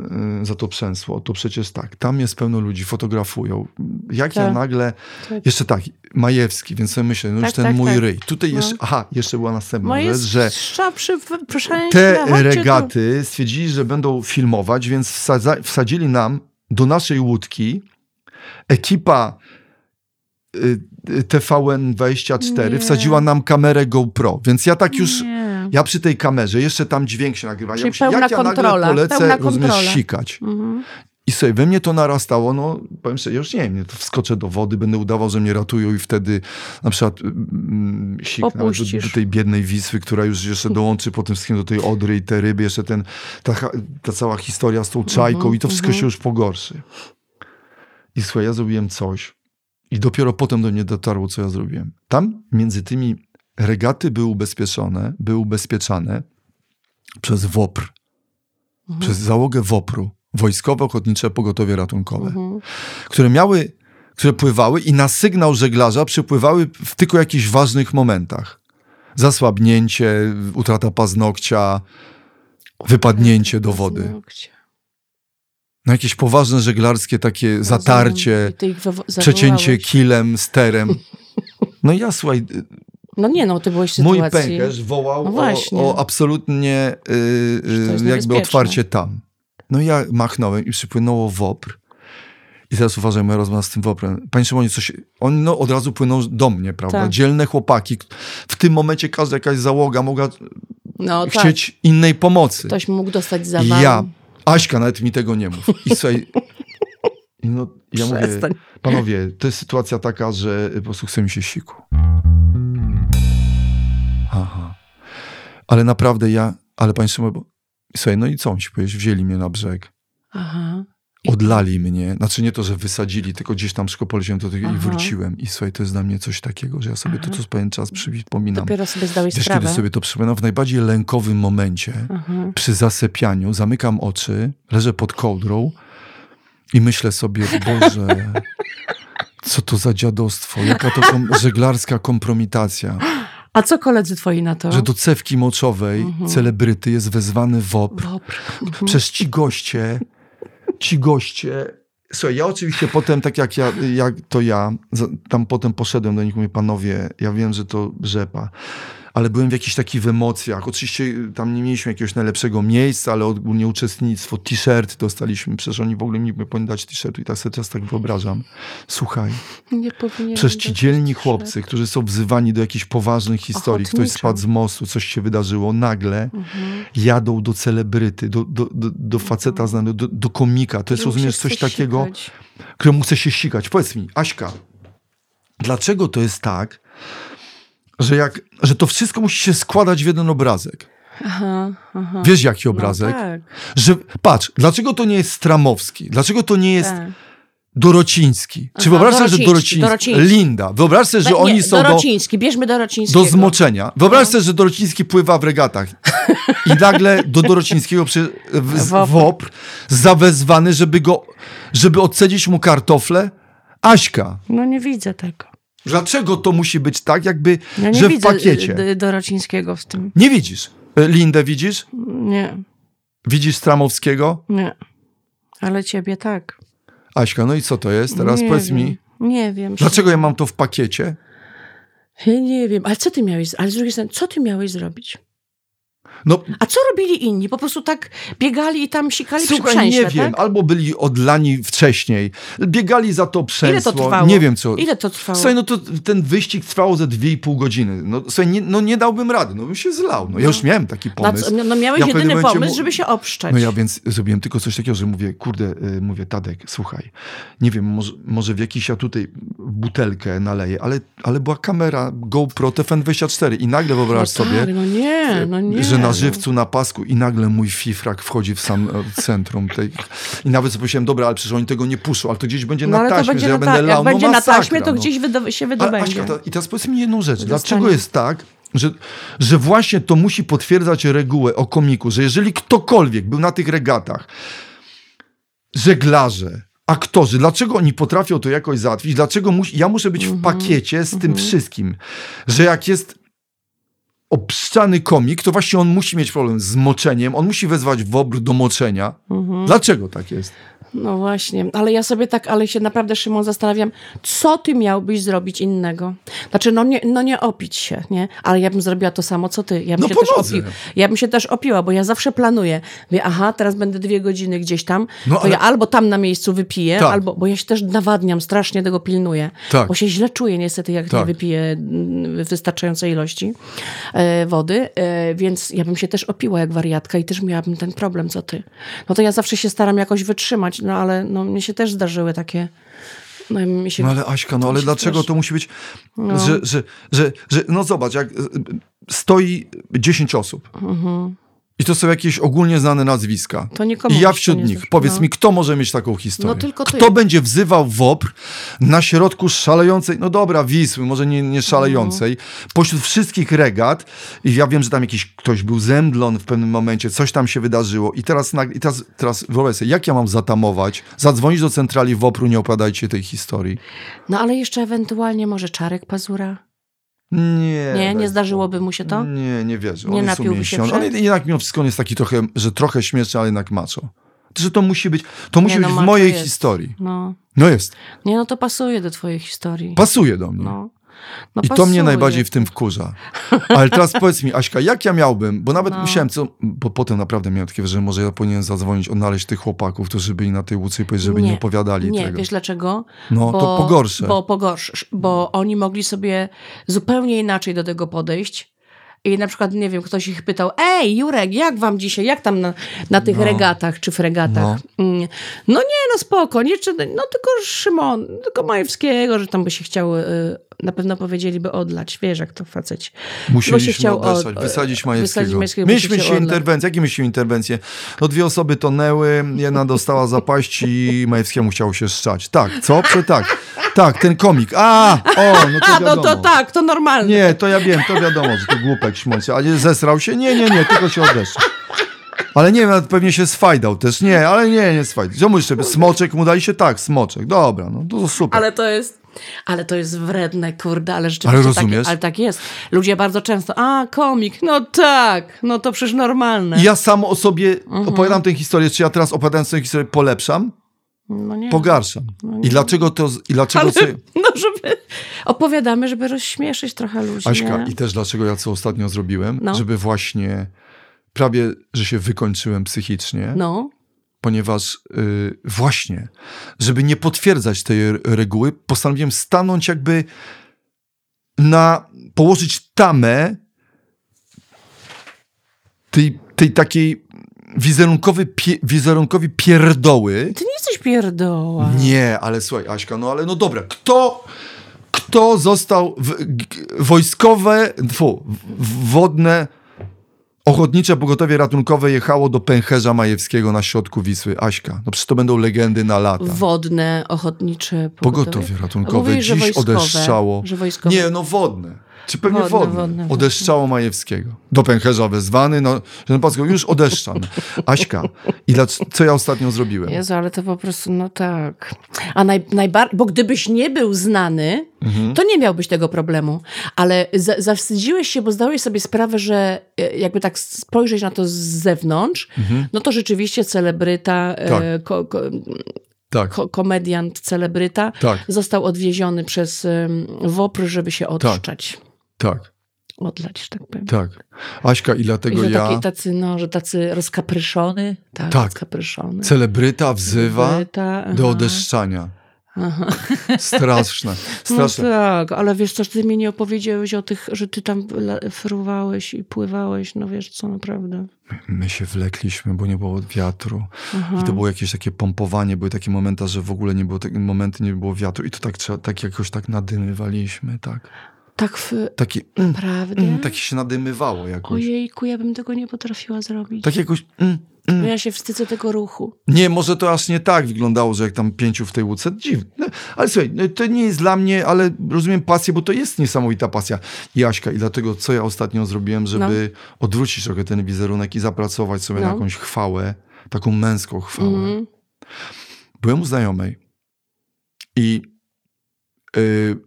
y, za to przęsło, to przecież tak, tam jest pełno ludzi, fotografują. Jak ja Tak. nagle, Tak. jeszcze tak, Majewski, więc sobie myślę, no już Tak, ten tak, mój tak. ryj. Tutaj No. jeszcze, aha, jeszcze była następna rzecz, że szcza przy, przy szaleństwie, te regaty stwierdzili, że będą filmować, więc wsadza, wsadzili nam do naszej łódki ekipa y, TVN24 Nie. wsadziła nam kamerę GoPro, więc ja tak już, Nie. Ja przy tej kamerze, jeszcze tam dźwięk się nagrywa, ja Czyli myślę, pełna jak ja nagle kontrola, polecę, rozumiesz, kontrola. sikać. Mhm. I sobie we mnie to narastało, no powiem sobie, już nie wiem, to wskoczę do wody, będę udawał, że mnie ratują i wtedy na przykład mm, siknę do, do tej biednej Wisły, która już jeszcze dołączy po tym wszystkim do tej Odry i te ryby, jeszcze ten, ta, ta cała historia z tą czajką Mhm, i to wszystko się już pogorszy. I słuchaj, ja zrobiłem coś i dopiero potem do mnie dotarło, co ja zrobiłem. Tam między tymi regaty były ubezpieczone, były ubezpieczane przez WOPR, Mhm. przez załogę WOPR-u, Wojskowe Ochotnicze Pogotowie Ratunkowe, Mhm. które miały, które pływały i na sygnał żeglarza przypływały w tylko jakichś ważnych momentach. Zasłabnięcie, utrata paznokcia, wypadnięcie do wody. Paznokcie. No jakieś poważne żeglarskie takie zatarcie, ich wywo- przecięcie kilem, sterem. No i ja słuchaj, No nie, no ty byłeś w mój sytuacji... pęcherz wołał No o, o absolutnie y, y, jest jakby otwarcie tam. No ja machnąłem i przypłynęło WOPR. I teraz uważaj, moja rozmowa z tym WOPRem. Panie Szymonie, coś, on no, od razu płynął do mnie, prawda? Tak. Dzielne chłopaki. W tym momencie każda jakaś załoga mogła No tak, chcieć innej pomocy. ktoś mógł dostać za mało. ja, Aśka, nawet mi tego nie mów. I słuchaj, no, ja mówię, Przestań. panowie, to jest sytuacja taka, że po prostu chce mi się siku. Ale naprawdę ja, ale bo słuchaj, no i co on ci powiedzieć? Wzięli mnie na brzeg, Aha. odlali mnie, znaczy nie to, że wysadzili, tylko gdzieś tam szybko poleciałem do tego i Aha. wróciłem. I słuchaj, to jest dla mnie coś takiego, że ja sobie to Aha. co pewien czas przypominam. Dopiero sobie zdałeś Wiesz, sprawę. kiedy sobie to przypominam? W najbardziej lękowym momencie, Aha. przy zasypianiu, zamykam oczy, leżę pod kołdrą i myślę sobie, Boże, co to za dziadostwo, jaka to kom- żeglarska kompromitacja, A co koledzy twoi na to? że do cewki moczowej Mhm. celebryty jest wezwany WOPR. Wopr. Przez ci goście, ci goście, słuchaj, ja oczywiście potem, tak jak, ja, jak to ja, tam potem poszedłem do nich, mówię, panowie, ja wiem, że to rzepa, ale byłem w jakichś takich emocjach. Oczywiście y, tam nie mieliśmy jakiegoś najlepszego miejsca, ale ogólnie uczestnictwo, t-shirt dostaliśmy, przecież oni w ogóle mi powinni dać t-shirtu i tak sobie teraz tak wyobrażam. Słuchaj, przecież ci dzielni t-shirt. chłopcy, którzy są wzywani do jakichś poważnych historii, ktoś Ochotniczo. spadł z mostu, coś się wydarzyło, nagle Mhm. jadą do celebryty, do, do, do, do faceta znanego, do, do komika. To jest, Któremu rozumiesz, coś takiego, sikać. któremu chce się sikać. Powiedz mi, Aśka, dlaczego to jest tak, że, jak, że to wszystko musi się składać w jeden obrazek? Aha, aha. Wiesz, jaki obrazek? No, tak, Że, patrz, dlaczego to nie jest Stramowski? Dlaczego to nie jest tak. Dorociński? Czy wyobraź sobie, że Dorociński, Dorociński. Linda, wyobraź sobie, że Nie, oni są do, Dorociński, bierzmy Dorocińskiego. do zmoczenia. Wyobraź sobie, że Dorociński pływa w regatach i nagle do Dorocińskiego przy, w, Wopr. WOPR zawezwany, żeby go, żeby odcedzić mu kartofle. Aśka, No nie widzę tego. Dlaczego to musi być tak, jakby, Ja że w pakiecie? y, y, Dorocińskiego w tym. Nie widzisz. E, Lindę widzisz? Nie, Widzisz Stramowskiego? nie. Ale ciebie tak. Aśka, no i co to jest? Teraz nie powiedz wiem. mi, Nie wiem. dlaczego ja mam to w pakiecie? Ja nie wiem. Ale co ty miałeś, ale z drugiej strony, co ty miałeś zrobić? No, A co robili inni? Po prostu tak biegali i tam sikali przy Słuchaj, przęśle, nie wiem, tak? albo byli odlani wcześniej, biegali za to przęsło. Ile to trwało? Nie wiem co. Ile to trwało? Słuchaj, no to ten wyścig trwał ze 2,5 godziny. No, słuchaj, nie, no nie dałbym rady, no bym się zlał. No, ja już miałem taki pomysł. no, no miałeś Ja jedyny pomysł, żeby się obszczać. No ja więc zrobiłem tylko coś takiego, że mówię, kurde, y, mówię, Tadek, słuchaj, nie wiem, może, może w jakiś ja tutaj butelkę naleję, ale, ale była kamera GoPro TFN24 i nagle wyobraź no sobie, Tak, no nie, no nie. że na żywcu, na pasku i nagle mój fifrak wchodzi w sam e, centrum. Tej... I nawet sobie pomyślałem, dobra, ale przecież oni tego nie puszczą, ale to gdzieś będzie No na ale taśmie, będzie że ja na, będę ta- lał. jak będzie no, na masakra, taśmie, to no. gdzieś wydo- się Ale wydobędzie. Aśka, ta- I teraz powiedz mi jedną rzecz. Dlaczego jest tak, że, że właśnie to musi potwierdzać regułę o komiku, że jeżeli ktokolwiek był na tych regatach, żeglarze, aktorzy, dlaczego oni potrafią to jakoś załatwić? Dlaczego musi, ja muszę być w pakiecie z tym wszystkim? Że jak jest obszczany komik, to właśnie on musi mieć problem z moczeniem, on musi wezwać WOBR do moczenia. Dlaczego tak jest? No właśnie, ale ja sobie tak, ale się naprawdę, Szymon, zastanawiam, co ty miałbyś zrobić innego? Znaczy, no nie, no nie opić się, nie? Ale ja bym zrobiła to samo, co ty. Ja bym, No się, też opi- ja bym się też opiła, bo ja zawsze planuję. Mówię, aha, teraz będę dwie godziny gdzieś tam, No, ale- ja albo tam na miejscu wypiję, Tak. albo, bo ja się też nawadniam, strasznie tego pilnuję. Tak. Bo się źle czuję niestety, jak nie Tak. wypiję mm, wystarczającej ilości e, wody, e, więc ja bym się też opiła jak wariatka i też miałabym ten problem, co ty. No to ja zawsze się staram jakoś wytrzymać, no ale no, mnie się też zdarzyły takie... No, mi się, No ale Aśka, no ale dlaczego to musi być, No. że, że, że, że, no zobacz, jak y, stoi 10 osób i to są jakieś ogólnie znane nazwiska. To nikomu I ja wśród nich. Powiedz no. mi, kto może mieć taką historię? No tylko ty. Kto będzie wzywał WOPR na środku szalejącej, no dobra, Wisły, może nie, nie szalejącej, Mhm. pośród wszystkich regat i ja wiem, że tam jakiś ktoś był zemdlon w pewnym momencie, coś tam się wydarzyło i teraz, i teraz, teraz wyobraź sobie, jak ja mam zatamować, zadzwonić do centrali WOPR-u, nie opowiadajcie tej historii. No ale jeszcze ewentualnie może Czarek Pazura? Nie. Nie, nie zdarzyłoby mu się to? Nie, nie wierzę. Nie on napiłby się. On jednak mimo wszystko on jest taki trochę, że trochę śmieszny, ale jednak macho. Że to musi być, to musi Nie, no być w macho mojej jest. historii. No. No jest. Nie, no to pasuje do twojej historii. Pasuje do mnie. No. No I to pasuje. mnie najbardziej w tym wkurza. Ale teraz powiedz mi, Aśka, jak ja miałbym, bo nawet No. myślałem, co, bo potem naprawdę miałem takie wrażenie, że może ja powinienem zadzwonić, odnaleźć tych chłopaków, którzy byli na tej łuce i powiedzieć, żeby nie, opowiadali Nie, tego. wiesz dlaczego? No, to pogorsze. Bo pogorszysz, bo oni mogli sobie zupełnie inaczej do tego podejść. I na przykład, nie wiem, ktoś ich pytał, ej, Jurek, jak wam dzisiaj, jak tam na, na tych No. regatach czy fregatach? Mm. No nie, no spoko, nie, czy, no tylko Szymon, tylko Majewskiego, że tam by się chciał, y, na pewno powiedzieliby odlać, wiesz, jak to faceci. Bo się Musieliśmy chciał odesłać, od- wysadzić wysadzić Majewskiego. Bo Mieliśmy się interwencje. Jakie mieliśmy interwencje? No dwie osoby tonęły, jedna dostała zapaść i Majewskiemu chciało się szczać. Tak, co? Prze tak. Tak, ten komik. A, o, no to A, no wiadomo. to tak, to normalne. Nie, to ja wiem, to wiadomo, że to głupek śmący. Ale zesrał się? Nie, nie, nie, tylko się odeszł. Ale nie wiem, pewnie się sfajdał też. Nie, ale nie, nie sfajdał. Co mu jeszcze? Smoczek mu dali się? Tak, smoczek. Dobra, no to super. Ale to jest, ale to jest wredne, kurde, ale rzeczywiście Ale rozumiesz? Tak, ale tak jest. Ludzie bardzo często, a komik, no tak, no to przecież normalne. I ja sam o sobie Mhm. opowiadam tę historię. Czy ja teraz opowiadając tę historię polepszam? No nie. Pogarszam. I dlaczego to... I dlaczego ale, co, no żeby, opowiadamy, żeby rozśmieszyć trochę ludzi, Aśka, nie? i też dlaczego ja co ostatnio zrobiłem? No. Żeby właśnie prawie, że się wykończyłem psychicznie. No, ponieważ y, właśnie, żeby nie potwierdzać tej reguły, postanowiłem stanąć jakby na, położyć tamę tej, tej takiej wizerunkowy, pie, wizerunkowi pierdoły. ty nie jesteś pierdoła. Nie, ale słuchaj, Aśka, no ale no dobra, kto, kto został w, wojskowe, fu, wodne, ochotnicze pogotowie ratunkowe jechało do pęcherza majewskiego na środku Wisły? Aśka, no przecież to będą legendy na lata. Wodne, ochotnicze Pogotowie ratunkowe Mówisz, dziś wojskowe, odeszczało. Że wojskowe. Nie, no wodne. Czy pewnie wodne, wodne. Odeszczało Majewskiego. Do pęcherza wezwany, no, że Packo, już odeszczam. Aśka, i dla, co ja ostatnio zrobiłem? Jezu, ale to po prostu, no tak. A naj, najbar- bo gdybyś nie był znany, Mhm. to nie miałbyś tego problemu. Ale za, zawstydziłeś się, bo zdałeś sobie sprawę, że e, jakby tak spojrzeć na to z zewnątrz, no to rzeczywiście celebryta, Mhm. Tak. e, ko, ko, Tak, ko, komediant celebryta tak, został odwieziony przez um, WOPR, żeby się odszczać. tak, Odlać, że tak powiem. tak. Aśka, i I dlatego że ja... taki, tacy, no, że tacy rozkapryszony. Tak, Tak. rozkapryszony. Celebryta wzywa Celebryta, do aha. odeszczania. Aha. Straszne, No straszne. tak, ale wiesz co, ty mi nie opowiedziałeś o tych, że ty tam fruwałeś i pływałeś, no wiesz co, naprawdę. My się wlekliśmy, bo nie było wiatru. I to było jakieś takie pompowanie, były takie momenty, że w ogóle nie było, momenty nie było wiatru i to tak, tak jakoś tak nadymywaliśmy, tak. Tak w... Taki, mm, Naprawdę? mm, takie się nadymywało jakoś. Ojejku, ja bym tego nie potrafiła zrobić. Tak jakoś... Mm, mm. Ja się wstydzę tego ruchu. Nie, może to aż nie tak wyglądało, że jak tam pięciu w tej łódce. Dziwne. Ale słuchaj, no, to nie jest dla mnie, ale rozumiem pasję, bo to jest niesamowita pasja. Jaśka, i dlatego co ja ostatnio zrobiłem, żeby odwrócić trochę ten wizerunek i zapracować sobie na No. jakąś chwałę, taką męską chwałę. Mhm. Byłem u znajomej i y,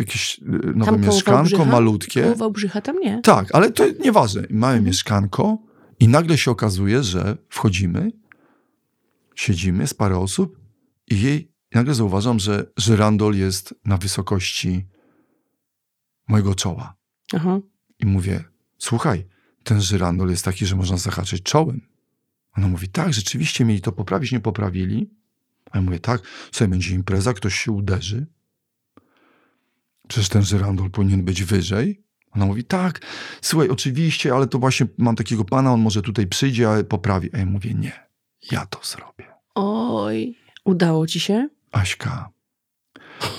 jakieś y, nowe Tam mieszkanko malutkie. Koło Wałbrzycha tam nie. Tak, ale to nieważne. Małe Mhm. mieszkanko i nagle się okazuje, że wchodzimy siedzimy, z parę osób i jej nagle zauważam, że żyrandol jest na wysokości mojego czoła. Aha. I mówię, słuchaj, ten żyrandol jest taki, że można zahaczyć czołem. Ona mówi, tak, rzeczywiście mieli to poprawić, nie poprawili. A ja mówię, tak, sobie będzie impreza, ktoś się uderzy. Przecież ten żyrandol powinien być wyżej. Ona mówi, tak, słuchaj, oczywiście, ale to właśnie mam takiego pana, on może tutaj przyjdzie, a poprawi. A ja mówię, nie, ja to zrobię. Oj, udało ci się? Aśka.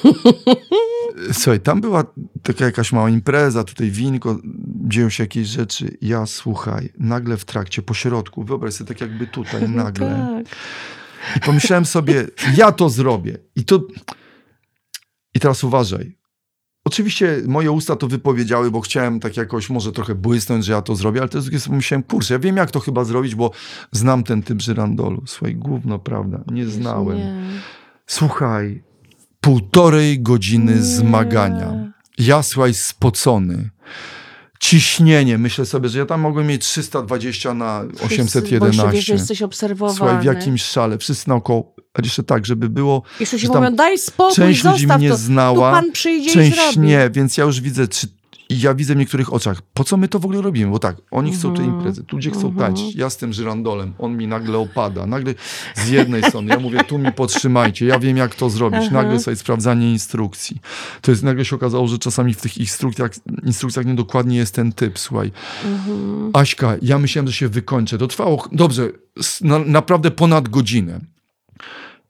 Słuchaj, tam była taka jakaś mała impreza, tutaj winko, dzieją się jakieś rzeczy. Ja, słuchaj, nagle w trakcie, po środku, wyobraź sobie tak jakby tutaj, nagle. Tak. I pomyślałem sobie, ja to zrobię. I to... I teraz uważaj. Oczywiście moje usta to wypowiedziały, bo chciałem tak jakoś może trochę błysnąć, że ja to zrobię, ale też myślałem, kurczę, ja wiem jak to chyba zrobić, bo znam ten typ żyrandolu. Słuchaj, gówno, prawda? Nie znałem. Nie. Słuchaj, półtorej godziny Nie. zmagania. Ja, słuchaj, spocony. Ciśnienie. Myślę sobie, że ja tam mogłem mieć 320 na Bo się wiesz, 811. że jesteś obserwowany. Słuchaj, w jakimś szale. Wszyscy naokoło. Ale jeszcze tak, żeby było... Jeszcze tam mówią, daj spokój, Część ludzi mnie to. znała, część nie, więc ja już widzę, czy i ja widzę w niektórych oczach, po co my to w ogóle robimy? Bo tak, oni chcą te Mhm. imprezy, tu gdzie chcą tańczyć, ja z tym żyrandolem, on mi nagle opada, nagle z jednej strony, ja mówię, tu mi podtrzymajcie, ja wiem jak to zrobić, nagle sobie sprawdzanie instrukcji. To jest, nagle się okazało, że czasami w tych instrukcjach, instrukcjach niedokładnie jest ten typ, słuchaj. Mhm. Aśka, ja myślałem, że się wykończę, to trwało, dobrze, na, naprawdę ponad godzinę.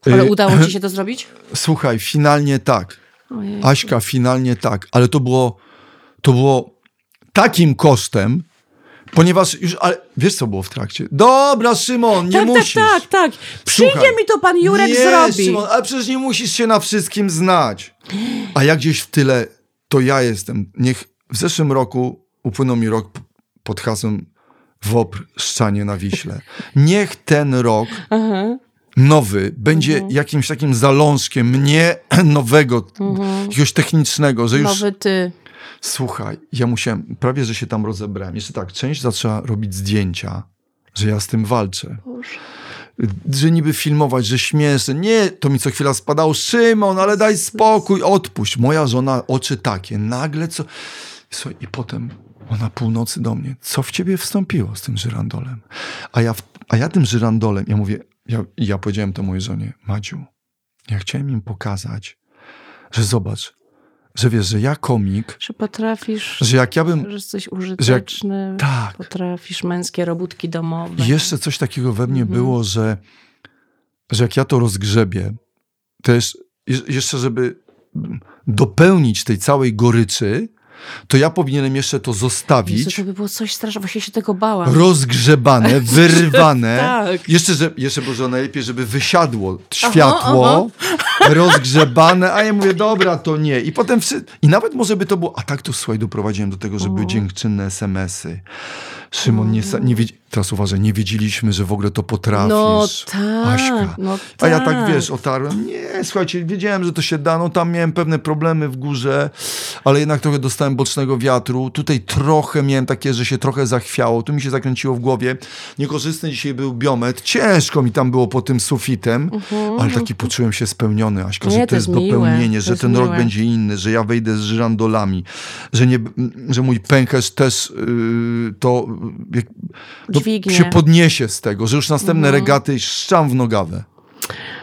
Ale Y, udało ci się to zrobić? Słuchaj, finalnie tak. Ojej. Aśka, finalnie tak, ale to było, to było takim kosztem, ponieważ już, ale wiesz co było w trakcie? Dobra, Szymon, nie tak, musisz. tak, tak, tak. Przyjdzie Słuchaj. mi to pan Jurek nie, zrobi. Szymon, ale przecież nie musisz się na wszystkim znać. A ja gdzieś w tyle, to ja jestem. Niech w zeszłym roku upłynął mi rok pod hasłem WOPR Szczanie na Wiśle. Niech ten rok nowy będzie Mhm. jakimś takim zalążkiem mnie nowego, jakiegoś technicznego, że już... Nowy ty. Słuchaj, ja musiałem, prawie że się tam rozebrałem. Jeszcze tak, część zaczęła robić zdjęcia, że ja z tym walczę. Boże. Że niby filmować, że śmieszne. Nie, to mi co chwila spadało. Szymon, ale daj spokój, odpuść. Moja żona, oczy takie, nagle co... Słuchaj, i potem ona północy do mnie. Co w ciebie wstąpiło z tym żyrandolem? A ja, a ja tym żyrandolem, ja mówię, ja, ja powiedziałem to mojej żonie, Madziu, ja chciałem im pokazać, że zobacz, że wiesz, że ja komik, Że potrafisz, że jak ja bym że jesteś użyteczny, tak. potrafisz męskie robótki domowe. I jeszcze coś takiego we mnie Mhm. było, że, że jak ja to rozgrzebię, też je- jeszcze, żeby dopełnić tej całej goryczy, to ja powinienem jeszcze to Jezu, zostawić to by było coś strasznego, właśnie się tego bałam. rozgrzebane, wyrwane. Tak. Jeszcze, że, jeszcze było, że najlepiej, żeby wysiadło światło, rozgrzebane, a ja mówię, dobra, to nie. I potem, wszy... i nawet może by to było, a tak to słuchaj, doprowadziłem do tego, że były dziękczynne SMS-y. Szymon, nie, nie wiedz... teraz uważaj, nie wiedzieliśmy, że w ogóle to potrafisz. No tak, Aśka. no A ja tak, tak. wiesz, otarłem. Nie, słuchajcie, wiedziałem, że to się da. No tam miałem pewne problemy w górze, ale jednak trochę dostałem bocznego wiatru. Tutaj trochę miałem takie, że się trochę zachwiało. Tu mi się zakręciło w głowie. Niekorzystny dzisiaj był biometr. Ciężko mi tam było po tym sufitem, ale taki poczułem się spełniony, Aśka, Mhm. Nie, że to to jest miłe, dopełnienie, że ten rok miłe. będzie inny, że ja wejdę z żyrandolami, że, nie, że mój pęcherz też yy, to Dźwignie. się podniesie z tego, że już następne Mhm. regaty szczam w nogawę.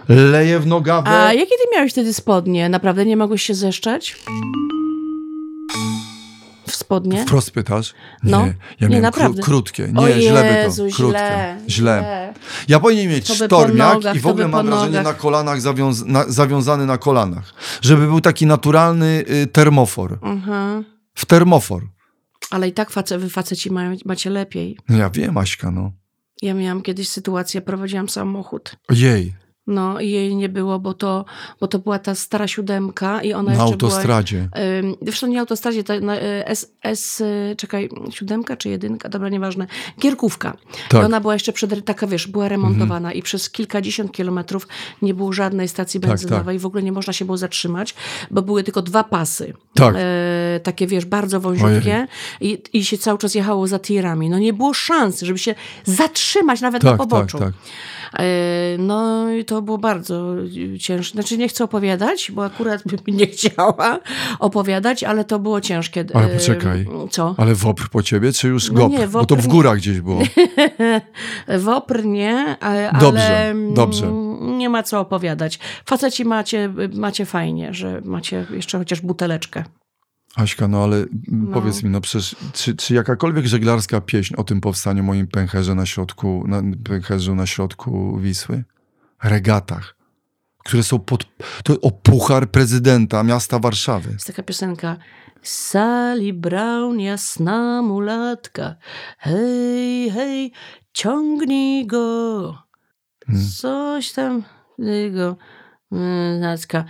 Leję w nogawę. A jakie ty miałeś wtedy spodnie? Naprawdę nie mogłeś się zeszczeć? W spodnie? Wprost pytasz? Nie, No. ja Nie, naprawdę. kró- krótkie. Nie, O źle by to. Jezu, Krótkie. źle, źle. Ja powinien mieć sztormiak nogach, i w ogóle mam wrażenie na kolanach zawiąz- na, zawiązany na kolanach. Żeby był taki naturalny y, termofor. Mhm. W termofor. Ale i tak face, wy faceci mają, macie lepiej. No ja wiem, Aśka, no. Ja miałam kiedyś sytuację, prowadziłam samochód. Ojej, No i jej nie było, bo to, bo to była ta stara siódemka i ona na jeszcze autostradzie. była... Ym, Zresztą nie autostradzie, to na, y, S, S, y, czekaj, siódemka czy jedynka, dobra, nieważne. Gierkówka. Tak. I ona była jeszcze przed, taka wiesz, była remontowana i przez kilkadziesiąt kilometrów nie było żadnej stacji Tak, benzynowej tak. i w ogóle nie można się było zatrzymać, bo były tylko dwa pasy. Tak. E, takie, wiesz, bardzo wąziutkie i, i się cały czas jechało za tirami. No nie było szans, żeby się zatrzymać nawet na Tak, tak, poboczu. tak. E, No i to było bardzo ciężkie. Znaczy nie chcę opowiadać, bo akurat bym nie chciała opowiadać, ale to było ciężkie. Ale E, poczekaj. Co? Ale WOPR po ciebie, czy już No GOP? nie, Bo to WOPR w górach gdzieś było. Wopr nie, ale, Dobrze, ale mm, dobrze. nie ma co opowiadać. Faceci macie, macie fajnie, że macie jeszcze chociaż buteleczkę. Aśka, no ale mm, powiedz mi, no przecież, czy, czy jakakolwiek żeglarska pieśń o tym powstaniu moim pęcherze na środku, na pęcherzu na środku Wisły? Regatach, które są pod, to o puchar prezydenta miasta Warszawy. Jest taka piosenka Sally Brown, jasna mulatka, hej, hej, ciągnij go. Hmm. Coś tam jego mm, Nacka.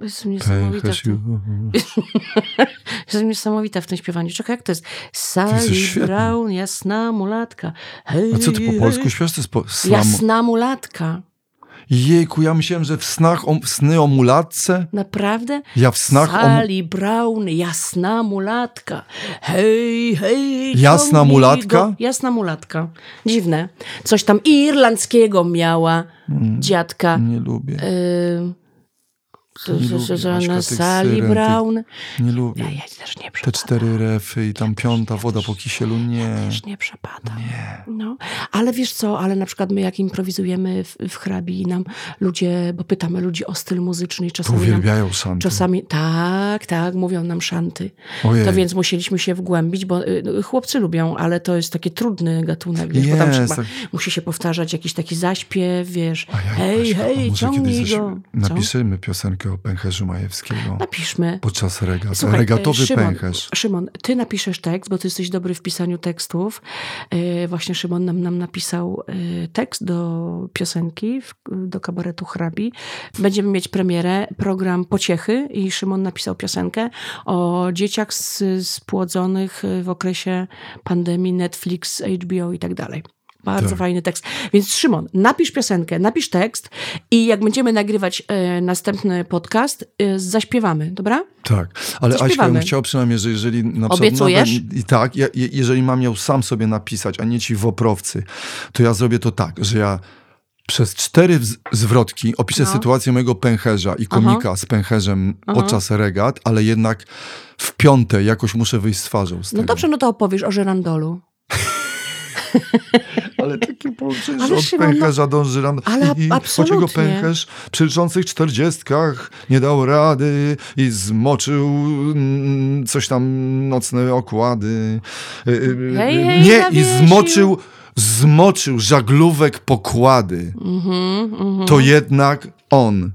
Jest niesamowita. w tym- Jest niesamowita w tym śpiewaniu. Czekaj, jak to jest? Sally. Brown, jasna mulatka. Hej, A co ty po polsku śpiewasz? To jest po slam. Jasna mulatka. Jejku, ja myślałem, że w snach o, sny o mulatce. Naprawdę? Ja w snach o... Sally Brown, jasna mulatka. Hej, hej. Jasna mulatka? Go. Jasna mulatka. Dziwne. Coś tam irlandzkiego miała Mm. dziadka. Nie lubię, Nie lubię, że- na Sally syren, Brown. nie lubię. Ja, ja też nie Te przepadam. cztery refy i tam piąta woda po kisielu, nie. Też nie przepadam. No, ale wiesz co, ale na przykład my jak improwizujemy w, w hrabi i nam ludzie, bo pytamy ludzi o styl muzyczny i czasami uwielbiają szanty. czasami, tak, tak, mówią nam szanty. Ojej. To więc musieliśmy się wgłębić, bo y, chłopcy lubią, ale to jest taki trudny gatunek, wiesz, bo tam trzeba, tak. musi się powtarzać jakiś taki zaśpiew, wiesz, A ja, hej, Aśka, a hej, ciągnij go. Napiszemy piosenkę o pęcherzu Majewskiego Napiszmy. podczas regat. Słuchaj, Regatowy e, Szymon, pęcherz. Szymon, ty napiszesz tekst, bo ty jesteś dobry w pisaniu tekstów. E, Właśnie Szymon nam, nam napisał e, tekst do piosenki, do kabaretu hrabi. Będziemy mieć premierę, program Pociechy i Szymon napisał piosenkę o dzieciach s- spłodzonych w okresie pandemii Netflix, HBO i tak dalej. Bardzo Tak. fajny tekst. Więc Szymon, napisz piosenkę, napisz tekst i jak będziemy nagrywać e, następny podcast, e, zaśpiewamy, dobra? Tak, ale Aśka, ja bym chciał przynajmniej, że jeżeli na przykład... Obiecujesz? Nawet, I tak, ja, je- jeżeli mam ją sam sobie napisać, a nie ci woprowcy, to ja zrobię to tak, że ja przez cztery zwrotki opiszę No. sytuację mojego pęcherza i komika z pęcherzem Aha. podczas regat, ale jednak w piąte jakoś muszę wyjść z twarzą z No tego. dobrze, no to opowiesz o żyrandolu. Ale takie połączenie, Ale że od Szymon, no- pęcherza do żyrand... Ale ab- I absolutnie. Dlaczego pęcherz przy liczących czterdziestkach nie dał rady i zmoczył mm, coś tam nocne okłady. Y, y, Hej, y, hej, nie, i zmoczył, zmoczył żaglówek pokłady. Mhm, mhm. To jednak on,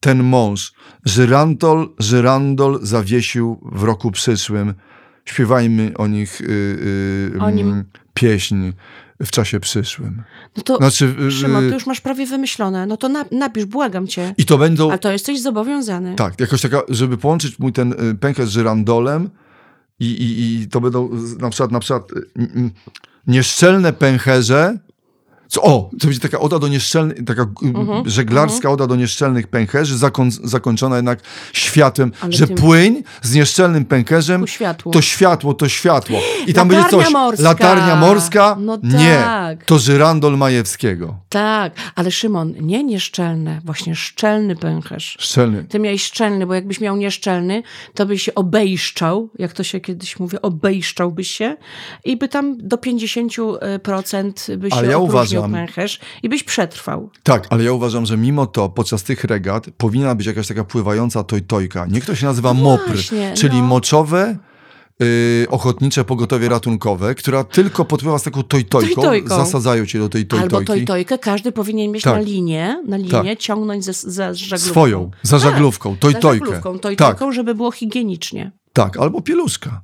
ten mąż, żyrantol, żyrandol zawiesił w roku przyszłym. Śpiewajmy o nich y, y, O nim. mm, pieśń w czasie przyszłym. No to Znaczy, Szymon, ty już masz prawie wymyślone. No to na, napisz, błagam cię. I to będą, Ale to jesteś zobowiązany. tak, jakoś taka, żeby połączyć mój ten y, pęcherz z żyrandolem i, i, i to będą na przykład, na przykład y, y, nieszczelne pęcherze. Co, o, to będzie taka oda do nieszczelnych, taka Mhm, żeglarska oda do nieszczelnych pęcherzy, zakon, zakończona jednak światłem, Ale że tym- płyń z nieszczelnym pęcherzem Ku światłu. to światło, to światło. I tam Latarnia będzie coś. morska. Latarnia morska? No Nie, tak. to żyrandol Majewskiego. Tak, ale Szymon, nie nieszczelne, właśnie szczelny pęcherz. Szczelny. Ty miałeś szczelny, bo jakbyś miał nieszczelny, to byś się obejszczał, jak to się kiedyś mówi, obejszczałbyś się i by tam do 50% by się Ale ja opróżnił uważam- pęcherz i byś przetrwał. Tak, ale ja uważam, że mimo to podczas tych regat powinna być jakaś taka pływająca tojtojka. Niech to się nazywa mopr, No właśnie, czyli no. moczowe y, ochotnicze pogotowie ratunkowe, która tylko podpływa z taką tojtojką, Tojtojką. zasadzają cię do tej Albo tojtojki. tojtojkę każdy powinien mieć Tak. na linię, na linię Tak. ciągnąć ze, za żaglówką. Swoją, za żaglówką, Za tojtojkę. żaglówką, Tak, tojtojką, żeby było higienicznie. tak, albo pieluszka.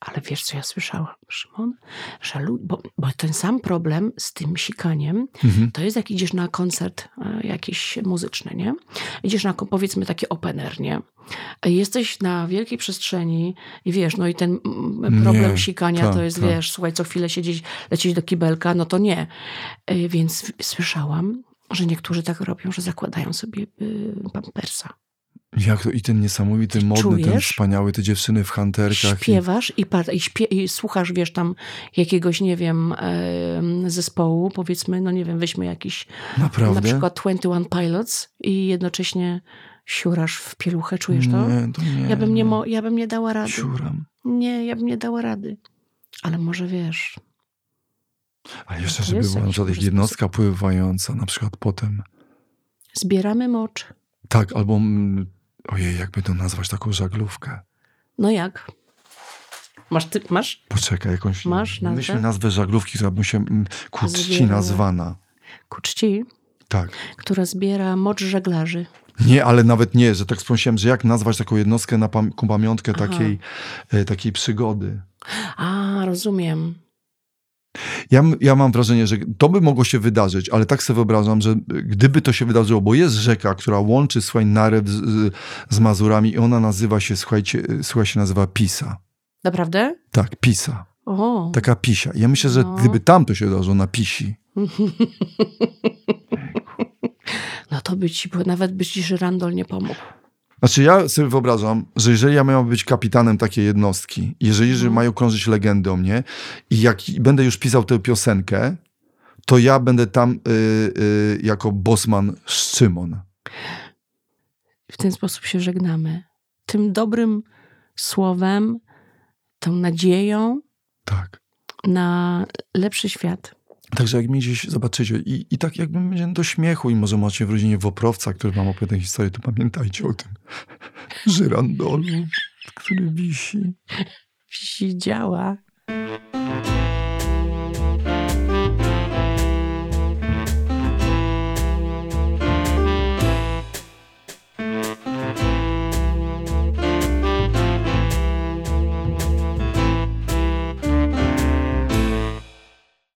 Ale wiesz, co ja słyszałam, Szymon? Że bo, bo ten sam problem z tym sikaniem, Mhm. to jest jak idziesz na koncert e, jakiś muzyczny, nie? Idziesz na, powiedzmy, taki open air, nie? A Jesteś na wielkiej przestrzeni i wiesz, no i ten problem Nie, sikania tak, to jest, tak. wiesz, słuchaj, co chwilę siedzieć, lecieć do kibelka, no to nie. E, Więc słyszałam, że niektórzy tak robią, że zakładają sobie y, pampersa. Jak to i ten niesamowity, modny, ten czujesz? wspaniały, te dziewczyny w hanterkach. i- Śpiewasz i, par- i, śpie- i słuchasz, wiesz, tam jakiegoś, nie wiem, em, zespołu, powiedzmy, no nie wiem, weźmy jakiś, Naprawdę? na przykład 21 Pilots i jednocześnie siurasz w pieluchę, czujesz to? Nie, to nie. Ja bym nie, mo- ja bym nie dała rady. Siuram. Nie, ja bym nie dała rady. Ale może wiesz, Ale jeszcze, żeby była na przykład jednostka pływająca, na przykład potem. zbieramy mocz. Tak, albo mm, ojej, jakby to nazwać taką żaglówkę. No jak? Masz, ty, masz? Poczekaj, jakąś. Masz nazwę? Myślę nazwę żaglówki, która by się mm, ku czci nazwana. Ku czci, Tak. która zbiera mocz żeglarzy. Nie, ale nawet nie, że tak pomyślałem, że jak nazwać taką jednostkę na pam- ku pamiątkę Aha. takiej, e, takiej przygody. A, rozumiem. Ja, ja mam wrażenie, że to by mogło się wydarzyć, ale tak sobie wyobrażam, że gdyby to się wydarzyło, bo jest rzeka, która łączy słuchaj, Narew z, z, Mazurami i ona nazywa się, słuchajcie, słuchaj, się nazywa Pisa. Naprawdę? Tak, Pisa. O, Taka pisia. Ja myślę, że No. gdyby tam to się wydarzyło na Pisi, no to by ci, nawet by ci żyrandol nie pomógł. Znaczy ja sobie wyobrażam, że jeżeli ja miałbym być kapitanem takiej jednostki, jeżeli że Mhm. mają krążyć legendy o mnie i jak będę już pisał tę piosenkę, to ja będę tam y, y, jako bosman Szymon. W ten sposób się żegnamy. Tym dobrym słowem, tą nadzieją Tak. na lepszy świat. Także jak mnie gdzieś zobaczycie i, i tak jakby będzie do śmiechu i może macie w rodzinie Woprowca, który wam opowie tę historię, to pamiętajcie o tym żyrandolu, który wisi. Wisi działa.